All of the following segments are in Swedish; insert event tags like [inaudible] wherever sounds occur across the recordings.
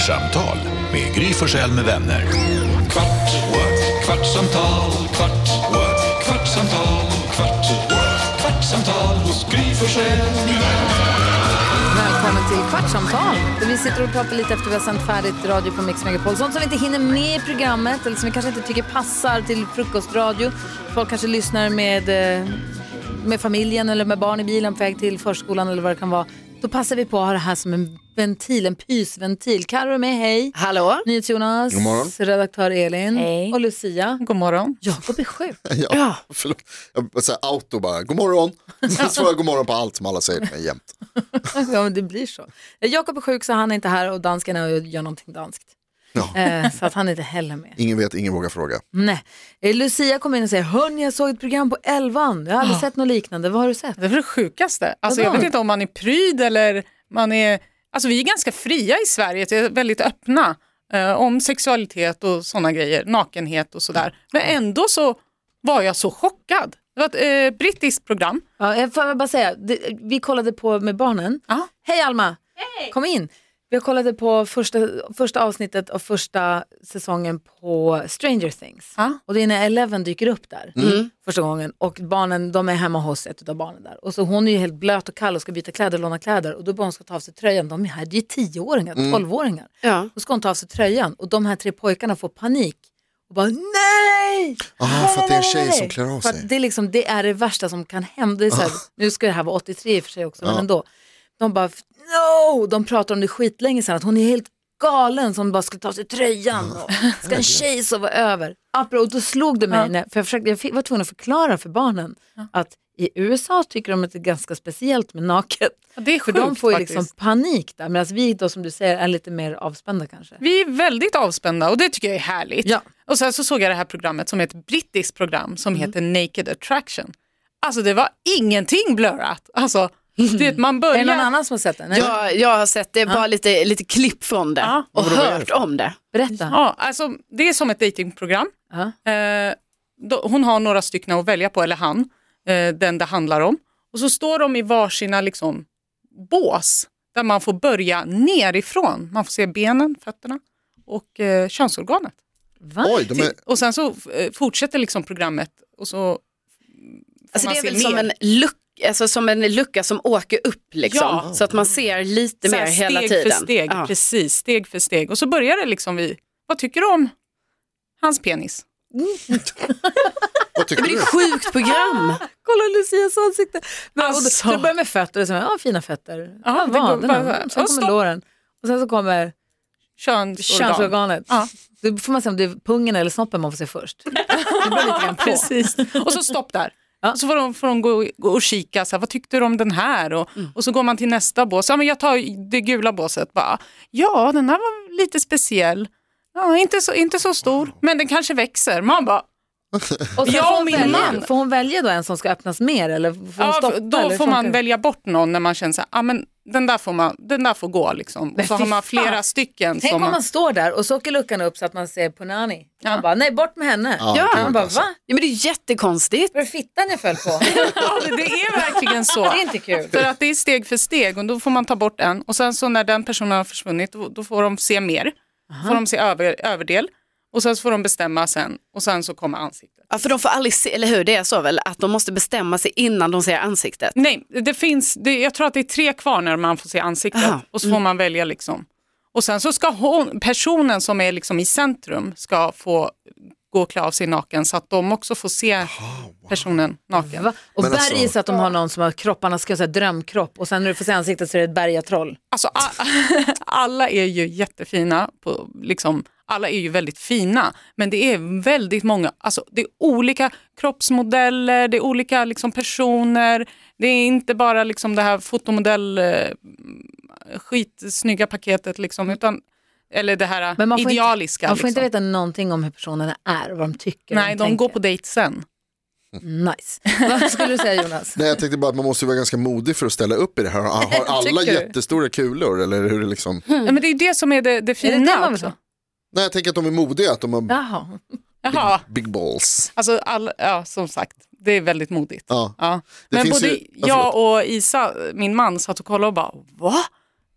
Kvartsamtal med Gry Forssell med vänner. Kvart, what? kvartsamtal, kvart, what? kvartsamtal, kvart, what? kvartsamtal hos Gry Forssell med vänner. Välkommen till Kvartsamtal. Där vi sitter och pratar lite efter vi har sänt färdigt radio på Mix Megapol. Sånt som vi inte hinner med i programmet eller som vi kanske inte tycker passar till frukostradio. Folk kanske lyssnar med, eh, med familjen eller med barn i bilen på väg till förskolan eller vad det kan vara. Då passar vi på att ha det här som en ventil, en pysventil. Carro är med, hej. Hallå? NyhetsJonas, God morgon. redaktör Elin Hej. och Lucia. God morgon. Jakob är sjuk. [laughs] Ja, förlåt. Jag säger auto bara, god morgon. [laughs] Så svarar jag god morgon på allt som alla säger till mig jämt. [laughs] ja, men det blir så. Jakob är sjuk så han är inte här och dansken är och gör någonting danskt. Ja. Eh, så att han är inte heller med. Ingen vet, ingen vågar fråga. Nej. Eh, Lucia kom in och säger, hörni jag såg ett program på elvan. Jag har aldrig sett något liknande. Vad har du sett? Det är det sjukaste. Alltså, jag vet inte om man är pryd eller man är... Alltså, vi är ganska fria i Sverige, vi är väldigt öppna eh, om sexualitet och sådana grejer, nakenhet och sådär. Men ändå så var jag så chockad. Det var ett eh, brittiskt program. Ja, jag får bara säga, det, vi kollade på med barnen. Ja. Hej Alma! Kom in! Vi kollade på första, första avsnittet av första säsongen på Stranger Things. Ja. Och det är när Eleven dyker upp där första gången och barnen de är hemma hos ett av barnen där. Och så hon är ju helt blöt och kall och ska byta kläder och låna kläder och då bara hon ska ta av sig tröjan. De är här, det är tioåringar, tolvåringar. Ja. Då ska hon ta av sig tröjan och de här tre pojkarna får panik och bara nej! Aha, för att det är en tjej Nej. som klär av För att sig. det, är liksom, det är det värsta som kan hända. Det är så här, nu ska det här vara 83 i och för sig också, men ändå. De bara, no! De pratar om det skitlänge sedan, att hon är helt galen som bara skulle ta sig tröjan och ska en [laughs] tjej sova över. Apropå, Och då slog det mig, när, för jag, försökte, jag var tvungen att förklara för barnen att i USA tycker de att det är ganska speciellt med naket. Ja, det är För de sjukt får ju faktiskt. liksom panik där, medan vi då som du säger är lite mer avspända kanske. Vi är väldigt avspända och det tycker jag är härligt. Ja. Och sen så såg jag det här programmet som är ett brittiskt program som heter Naked Attraction. Alltså det var ingenting blurrat. Alltså, [laughs] det, man Är börjar... det någon annan som har sett den? Nej. Jag, jag har sett det, bara lite, lite klipp från det Ja. och hört om det. Berätta. Ja, alltså, det är som ett datingprogram. Ja. Eh, då, hon har några stycken att välja på, eller han, eh, den det handlar om. Och så står de i varsina liksom, bås där man får börja nerifrån. Man får se benen, fötterna och eh, könsorganet. Va? Oj, de är, Och sen så eh, fortsätter liksom programmet och så Alltså man det är se väl som mer. en, luck, alltså som en lucka som åker upp liksom. Ja. Så att man ser lite mer hela steg tiden. för steg, Ja. precis, steg för steg. Och så börjar det liksom vid, vad tycker du om hans penis? vad tycker det är du? ett sjukt program. [laughs] Kolla Lucias ansikte. Alltså. så det börjar med fötter och så, ja fina fötter. Ja, Ja, det går vaderna. Sen Och kommer låren. Och sen så kommer Könsorgan. könsorganet. Ja. Då får man se om det är pungen eller snoppen man får se först. [laughs] Det beror lite grann på. Precis. Och så stopp där. Ja. Så får de, får de gå, gå och kika, så här, vad tyckte du om den här? Och, Mm. och så går man till nästa bås. Ja, men jag tar det gula båset. Bara, ja, den här var lite speciell. Ja, inte, så, inte så stor, men den kanske växer. Man bara, [laughs] Och sen får, och min välja, man. får hon välja då en som ska öppnas mer eller får hon ja, stoppa? då eller får man det? välja bort någon när man känner så här, ja, men den där får, man, den där får gå. Liksom. Och så har man fan. flera stycken. Tänk som om man, står där och så åker luckan upp så att man ser Punani. Ja. Man bara, nej bort med henne. Ja, Ja, man bara, alltså. va? Ja, men det är jättekonstigt. Var det fittan jag föll på? [laughs] ja, det är verkligen så. Det är inte kul. För att det är steg för steg och då får man ta bort en och sen så när den personen har försvunnit då, då får de se mer. får de se över, överdel och sen så får de bestämma sen och sen så kommer ansiktet. Ja, för de får aldrig se, eller hur, det är så väl, att de måste bestämma sig innan de ser ansiktet. Nej, det finns, det, jag tror att det är tre kvar när man får se ansiktet Aha, och så får man välja liksom. Och sen så ska hon, personen som är liksom i centrum ska få gå och klä av sig naken så att de också får se personen naken. Va? Och Men alltså- berg är så att de har någon som har kropparna, ska jag säga, drömkropp och sen när du får se ansiktet så är det ett bergatroll. Alltså, a- [laughs] alla är ju jättefina, på, liksom, alla är ju väldigt fina, men det är väldigt många, alltså, det är olika kroppsmodeller, det är olika liksom, personer, det är inte bara liksom, det här fotomodell, eh, skitsnygga paketet, liksom, utan, eller det här Men man får idealiska. Inte, man får inte liksom. veta någonting om hur personerna är och vad de tycker. Nej, de tänker. går på dejt sen. Nice. Vad skulle du säga Jonas? [laughs] Nej, jag tänkte bara att man måste vara ganska modig för att ställa upp i det här. Har [laughs] alla jättestora kulor eller hur är det liksom? Ja, men det är det som är det, det Är fina det det man vill också. Nej, jag tänker att de är modiga, att de har Jaha. Jaha, big balls. alltså all, ja, som sagt, det är väldigt modigt. Ja. Ja. Det Men finns både ju- ja, jag och Isa, min man, satt och kollade och bara, va?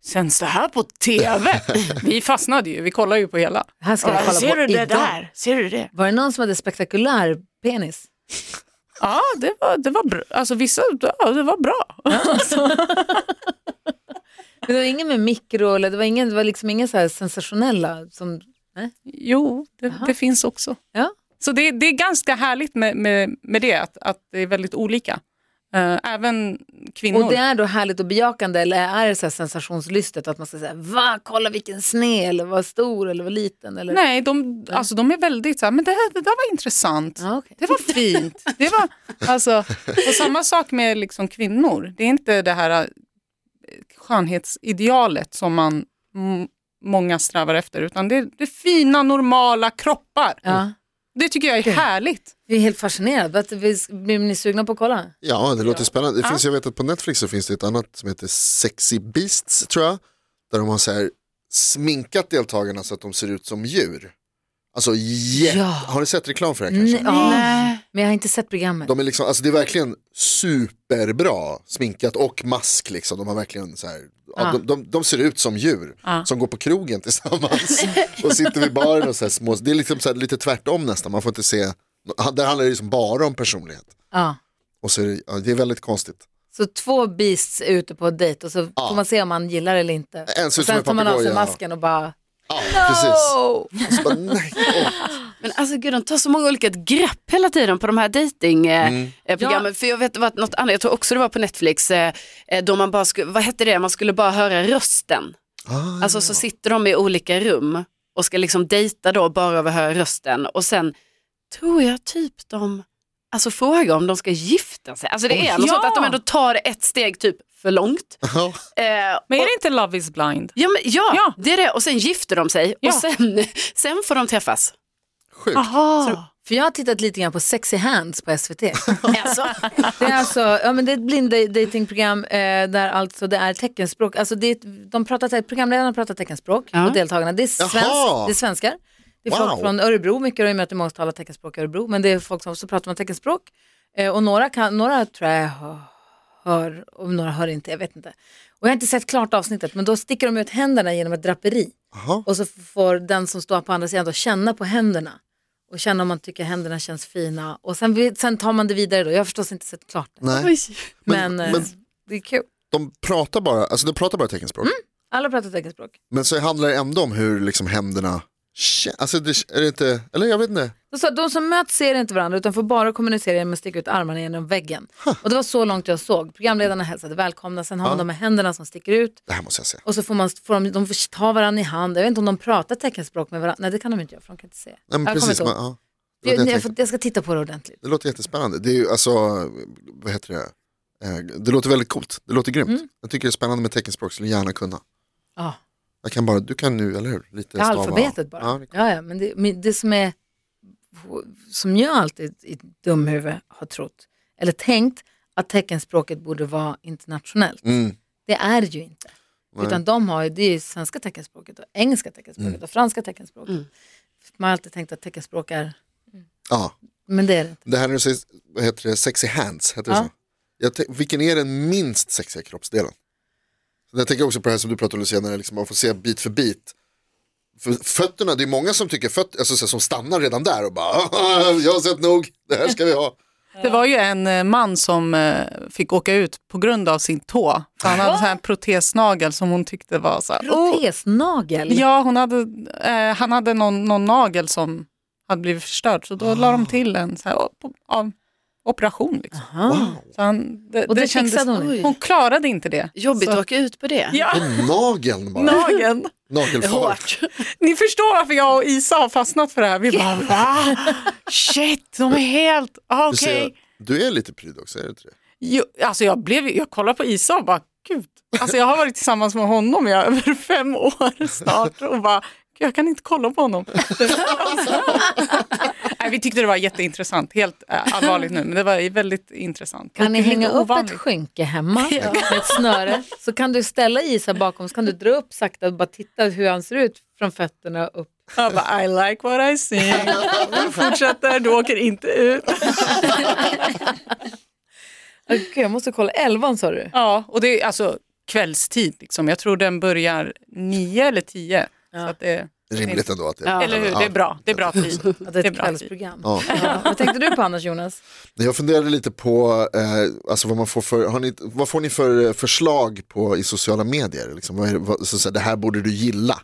sänds det här på tv? [laughs] vi fastnade ju, vi kollade ju på hela. Det här ska jag kolla Ser på du det idag. där? Ser du det? Var det någon som hade spektakulär penis? Ja, det var, det var bra. Alltså vissa, ja, det var bra. [laughs] Men det var ingen med mikro eller det var, ingen, det var liksom inga så här sensationella som... Nej? Jo, det, det finns också. Ja. Så det, det är ganska härligt med, med, med det, att, att det är väldigt olika. Eh, även kvinnor. Och det är då härligt och bejakande eller är det så sensationslystet att man ska säga va, kolla vilken sne eller vad stor eller vad liten eller... Nej, de, alltså, de är väldigt så här, men det, här, det där var intressant. Ja, okej. Det var fint. Det var, alltså, och samma sak med liksom kvinnor. Det är inte det här eh, skönhetsidealet som man m- många strävar efter, utan det är, det är fina, normala kroppar. Ja. Det tycker jag är härligt. Vi är helt fascinerade. Blir ni sugna på att kolla? Ja, det låter spännande. Det finns, jag vet att på Netflix så finns det ett annat som heter Sexy Beasts tror jag. Där de har så här sminkat deltagarna så att de ser ut som djur. Alltså, jät- Ja. har ni sett reklam för det här kanske? Nej, ja, men jag har inte sett programmet. De är liksom, alltså det är verkligen superbra sminkat och mask liksom. De har verkligen så här, ja. De, de, de ser ut som djur som går på krogen tillsammans och sitter vid baren och så här små. Det är liksom så här lite tvärtom nästan, man får inte se, där handlar det liksom bara om personlighet. Ja. Och så är det, ja, det är väldigt konstigt. Så två beasts är ute på dejt och så Ja. får man se om man gillar det eller inte. En ser ut som en sen tar man av sig masken och bara Ja, precis. oh! Och så bara, nej, åh. Men alltså gud, de tar så många olika grepp hela tiden på de här datingprogrammen. Eh, programmen. För jag vet det var något annat, jag tror också det var på Netflix, eh, eh, då man bara skulle, vad hette det, man skulle bara höra rösten. Ah, Alltså så sitter de i olika rum och ska liksom dejta då bara över att höra rösten och sen tror jag typ de, alltså fråga om de ska gifta sig. Alltså det är något Ja. sånt att de ändå tar ett steg typ för långt. [laughs] Eh, Men är och- det inte Love is blind? Ja, men, ja, Ja. det är det. Och sen gifter de sig Ja. och sen, [laughs] sen får de träffas. Sjukt. Aha. För jag har tittat lite grann på Sexy Hands på SVT. [laughs] Alltså, Det är alltså ja, men det är ett blind datingprogram eh, där alltså det är teckenspråk. Alltså det är, de pratar, programledarna pratar teckenspråk Ja. och deltagarna det är, svensk, det är svenskar. Det är Wow. folk från Örebro, mycket har ju mött många som talar teckenspråk i Örebro, men det är folk som också pratar om teckenspråk. Eh, och några, kan, några tror jag hör, och några hör inte, jag vet inte. Och jag har inte sett klart avsnittet, men då sticker de ut händerna genom ett draperi. Jaha. Och så får den som står på andra sidan då känna på händerna. Och känna om man tycker händerna känns fina. Och sen, sen tar man det vidare då. Jag har förstås inte sett klart det. Nej. Men, Men- eh, men- det är kul. De pratar bara, alltså de pratar bara teckenspråk. Alla pratar teckenspråk. Men så handlar det ändå om hur liksom händerna, alltså det, är det inte, eller jag vet inte. De, sa, de som möts ser inte varandra utan får bara kommunicera genom att sticka ut armarna genom väggen. Och det var så långt jag såg. Programledarna hälsade välkomna, sen har man de med händerna som sticker ut. Det här måste jag se. Och så får, man, får de, de får ta varandra i hand. Jag vet inte om de pratar teckenspråk med varandra. Nej det kan de inte göra för de kan inte se. Nej, men Jag precis, men, ja. Jag, jag jag, jag ska titta på det ordentligt. det låter jättespännande. Det är ju alltså, vad heter det? Eh, Det låter väldigt coolt, det låter grymt. Mm. Jag tycker det är spännande med teckenspråk, skulle gärna kunna. Ja. Jag kan bara, du kan nu, eller hur? Lite Ja, stava. alfabetet bara. Ja, Ja, ja, men det, men det som är som jag alltid i dumhuvud har trott eller tänkt att teckenspråket borde vara internationellt. mm, Det är det ju inte. Nej. Utan de har ju, det är ju svenska teckenspråket och engelska teckenspråket Mm. och franska teckenspråket. Mm. Man har alltid tänkt att teckenspråk är, ja. men det är det inte. Det här när du säger, vad heter det, sexy hands, heter det Ja. så? Jag vilken är den minst sexiga kroppsdelen? Jag tänker också på det här som du pratade om Lucia, när det liksom man får se bit för bit. För fötterna, det är många som tycker fötter, alltså, som stannar redan där och bara, [laughs] jag har sett nog, det här ska vi ha. Det var ju en eh, man som eh, fick åka ut på grund av sin tå. För han hade så här en protesnagel som hon tyckte var så här, oh, Protesnagel? Ja, hon hade, eh, han hade någon, någon nagel som hade blivit förstörd så då la de till en så här, av, operation. Liksom. Aha. Så han, det, Och det kändes- fixade hon? Hon klarade inte det. Jobbigt Så- att åka ut på det. Ja, nageln bara, nageln. nagelfart. Ni förstår varför jag och Isa har fastnat för det här. Vi bara, va? Shit, de är helt, ah, Du, okej. ser, du är lite pryd också, är det inte det? Jo, alltså jag, blev, jag kollade på Isa och bara, gud. Alltså jag har varit tillsammans med honom i över fem år snart och bara, jag kan inte kolla på honom. [laughs] Nej, vi tyckte det var jätteintressant, helt äh, allvarligt nu, men det var väldigt intressant. Kan ni hänga upp ovanligt. ett skynke hemma [laughs] med ett snöre så kan du ställa Isa bakom så kan du dra upp sakta och bara titta hur han ser ut från fötterna upp. Jag bara, I like what I see. Vi fortsätter, du åker inte ut. [laughs] Gud, jag måste kolla, elvan sa du? Ja, och det är alltså kvällstid. Liksom. Jag tror den börjar nio eller tio. Så att det, Rimligt ändå att det Ja. eller hur, det är bra. Det är bra tid. [laughs] Att det är ett bra tid. kvällsprogram. Ja. Ja. Vad tänkte du på annars Jonas? Jag funderade lite på eh, alltså vad, man får för, har ni, vad får ni för eh, förslag på i sociala medier? Liksom, vad är, det- vad, så, så, här, det här borde du gilla.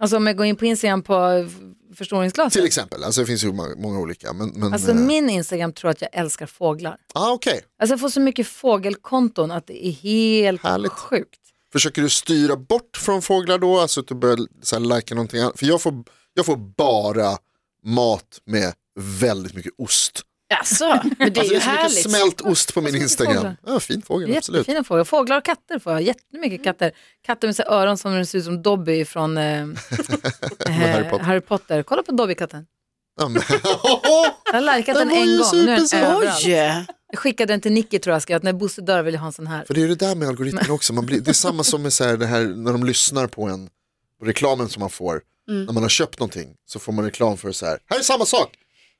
Alltså om jag går in på Instagram på f- förstoringsglaset. Till exempel, alltså, det finns ju många, många olika. Men, men, Alltså eh, min Instagram tror att jag älskar fåglar. ah, okej. Alltså jag får så mycket fågelkonton att det är helt Härligt. sjukt. Försöker du styra bort från fåglar då? Alltså att du börjar så här, likea någonting annat? För jag får, jag får bara mat med väldigt mycket ost. Alltså, men det är Alltså, ju det är så härligt. mycket smält ost på min Instagram. Ja, fin fågel, absolut. Jättefina fåglar. Fåglar och katter får jag. Jättemycket katter. Katter med så öron som ser ut som Dobby från eh, [laughs] Harry eh, Potter. Harry Potter. Kolla på Dobby-katten. [laughs] Jag har likat Den den en gång. Nu är den överallt. Oj! Jag skickade den till Nicky tror jag, skrev att när Bosse dör vill jag ha en sån här. För det är ju det där med algoritmen också. Man blir, det är samma som med så här, det här, när de lyssnar på en på reklamen som man får. Mm. När man har köpt någonting så får man reklam för så här. Här är samma sak.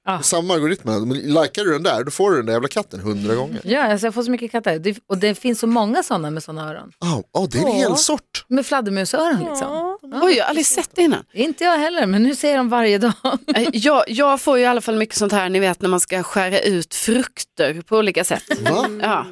Ja. Är samma algoritmen. Men Likar du den där då får du den där jävla katten hundra gånger. Ja, alltså jag får så mycket katter. Det, och det finns så många sådana med såna öron. Oh, oh, det är en hel sort. Med fladdermusöron liksom. Oj, jag har aldrig sett det innan. Inte jag heller, men nu ser jag dem varje dag. Eh, Jag, jag får ju i alla fall mycket sånt här, ni vet när man ska skära ut frukter på olika sätt. Va? Ja.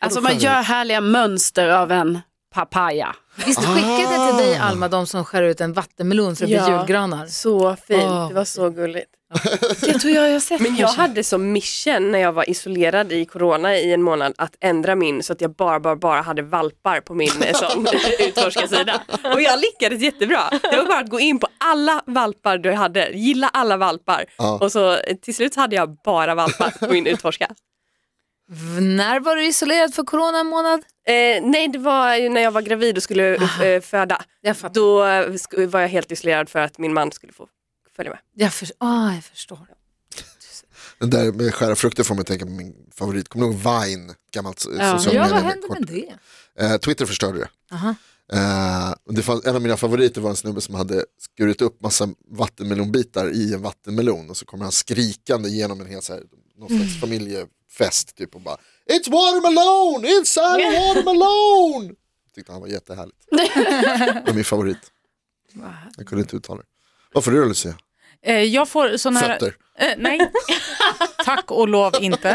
Alltså man gör härliga mönster av en papaya. Visst skickade jag till dig Alma de som skär ut en vattenmelon så det blir Ja. julgranar? Så fint, Åh. det var så gulligt. [laughs] Det tror jag jag har sett. Men jag hade som mission när jag var isolerad i corona i en månad att ändra min så att jag bara, bara, bara hade valpar på min eh, sån [laughs] [laughs] utforskarsida. Och jag lyckades jättebra. Det var bara att gå in på alla valpar du hade, gilla alla valpar. Ja. Och så eh, till slut hade jag bara valpar på min utforska. När var du isolerad för corona en månad? Eh, nej, det var ju när jag var gravid och skulle eh, föda. Då eh, var jag helt isolerad för att min man skulle få följa med. Jag, för, ah, jag förstår. Den där med skära frukter får mig tänka på min favorit. Kommer du ihåg Vine? Gammalt eh, Ja. sociala Ja, vad hände med det? Eh, Twitter förstörde det. Aha. Eh, och det fanns, en av mina favoriter var en snubbe som hade skurit upp massa vattenmelonbitar i en vattenmelon och så kommer han skrikande genom en hel så här, någon slags familjefest typ och bara It's watermelon! Inside a [laughs] watermelon! Tyckte han var jättehärligt. [laughs] det var min favorit. Jag kunde inte uttala det. Vad får du då Lucia? Eh, jag får sån här... Fötter? Eh, nej, [laughs] tack och lov inte.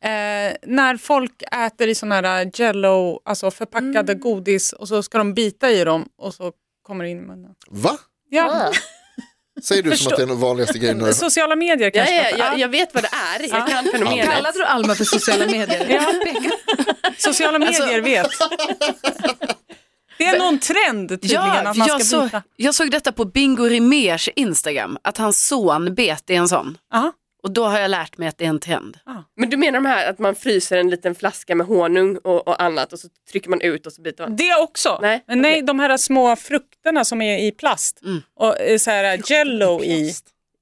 Eh, när folk äter i såna här jello, alltså förpackade godis och så ska de bita i dem och så kommer det in i munnen. Va? Ja, Säger du som Förstå- att det är den vanligaste grejen sociala medier Ja, kanske. ja, fattar. jag, jag vet vad det är, jag kan fenomenet. Kallar du Alma för sociala medier? Ja. Sociala medier vet. Det är någon trend tydligen Ja, att man jag, ska såg, byta. jag såg detta på Bingo Rimérs Instagram, att hans son bet i en sån. Aha. Och då har jag lärt mig att det är en trend. Men du menar de här att man fryser en liten flaska med honung och, och annat och så trycker man ut och så biter man? Det också. Nej, Men nej, de här små frukterna som är i plast Mm. och eh, så här jello i,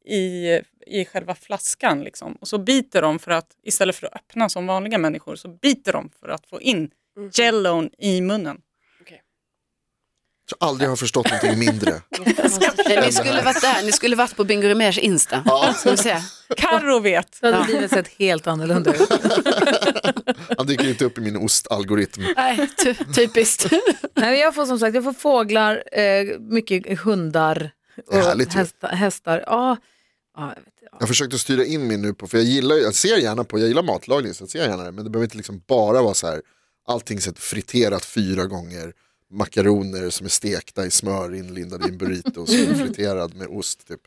i, i själva flaskan. Liksom. Och så biter de för att, istället för att öppna som vanliga människor, så biter de för att få in jellon i munnen. Jag aldrig har förstått någonting mindre. [laughs] Ni skulle varit där, ni skulle varit på Bingo Rimérs Insta. Se. Carro vet. Då hade livet sett helt annorlunda ut. [laughs] Han dyker inte upp i min ostalgoritm. Nej, ty typiskt. Nej, men jag får som sagt jag får fåglar, eh, mycket hundar och härligt hästar. hästar. Ja, ja, jag vet, ja. Jag försökte styra in min nu på, för jag gillar, jag ser gärna på, jag gillar matlagning så jag ser gärna det, men det behöver inte liksom bara vara så här, allting sett friterat fyra gånger, makaroner som är stekta i smör inlindade i en burrito och det [laughs] friterad med ost typ.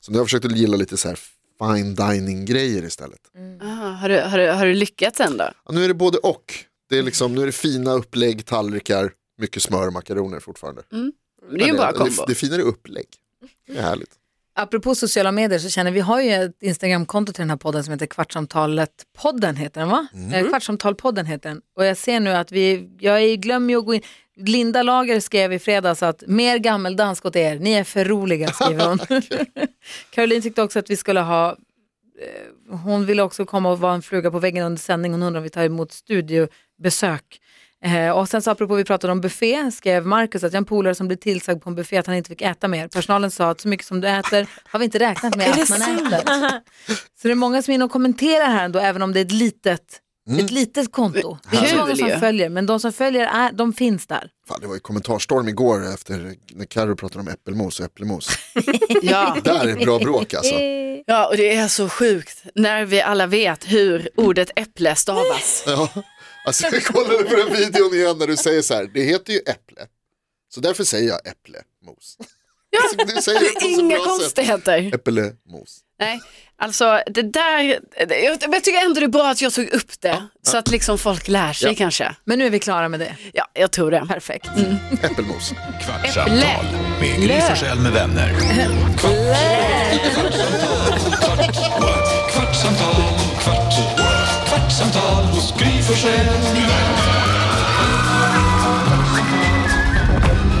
Så nu har jag försökt att gilla lite så här fine dining grejer istället. Ah, har, du, har, du, har du lyckats ändå? Ja, nu är det både och, det är liksom, nu är det fina upplägg, tallrikar, mycket smör och makaroner fortfarande. Men Det är ju en bra det, kombo. det är finare upplägg, det är härligt. Apropå sociala medier så känner vi har ju ett Instagramkonto till den här podden som heter Kvartsamtalet-podden heter den va? Eh, Kvartsamtal-podden heter den. Och jag ser nu att vi, jag är- glömmer ju att gå in. Linda Lager skrev i fredags att mer gammeldansk åt er, ni är för roliga skriver hon. [laughs] [laughs] Caroline tyckte också att vi skulle ha, eh, hon ville också komma och vara en fluga på väggen under sändning, hon undrar om vi tar emot studiobesök. Eh, och sen så apropå vi pratade om buffé skrev Marcus att jag har en polare som blev tillsagd på en buffé att han inte fick äta mer. Personalen sa att så mycket som du äter har vi inte räknat med att man äter. Så det är många som är inne och kommenterar här ändå, även om det är ett litet Ett litet konto. Det är inte många som följer, men de som följer, är, de finns där. Fan, det var ju kommentarstorm igår efter när Carro pratade om äppelmos och äppelmos. [laughs] Ja. Där är bra bråk alltså. [laughs] ja, och det är så sjukt när vi alla vet hur ordet äpple stavas. [laughs] Ja. Alltså, jag kollade på den videon igen när du säger så här, det heter ju äpple. Så därför säger jag äpplemos. Ja. Du säger det på så Inga bra sätt. konstigheter. Äpplemos. Nej, alltså det där, jag, jag tycker ändå det är bra att jag tog upp det så att liksom folk lär sig Ja. kanske. Men nu är vi klara med det. Ja, jag tror det. Perfekt. Äppelmos. Kvartsamtal med Gry Forssell med vänner. Kvartsamtal, kvart, kvartsamtal hos Gry Forssell med vänner.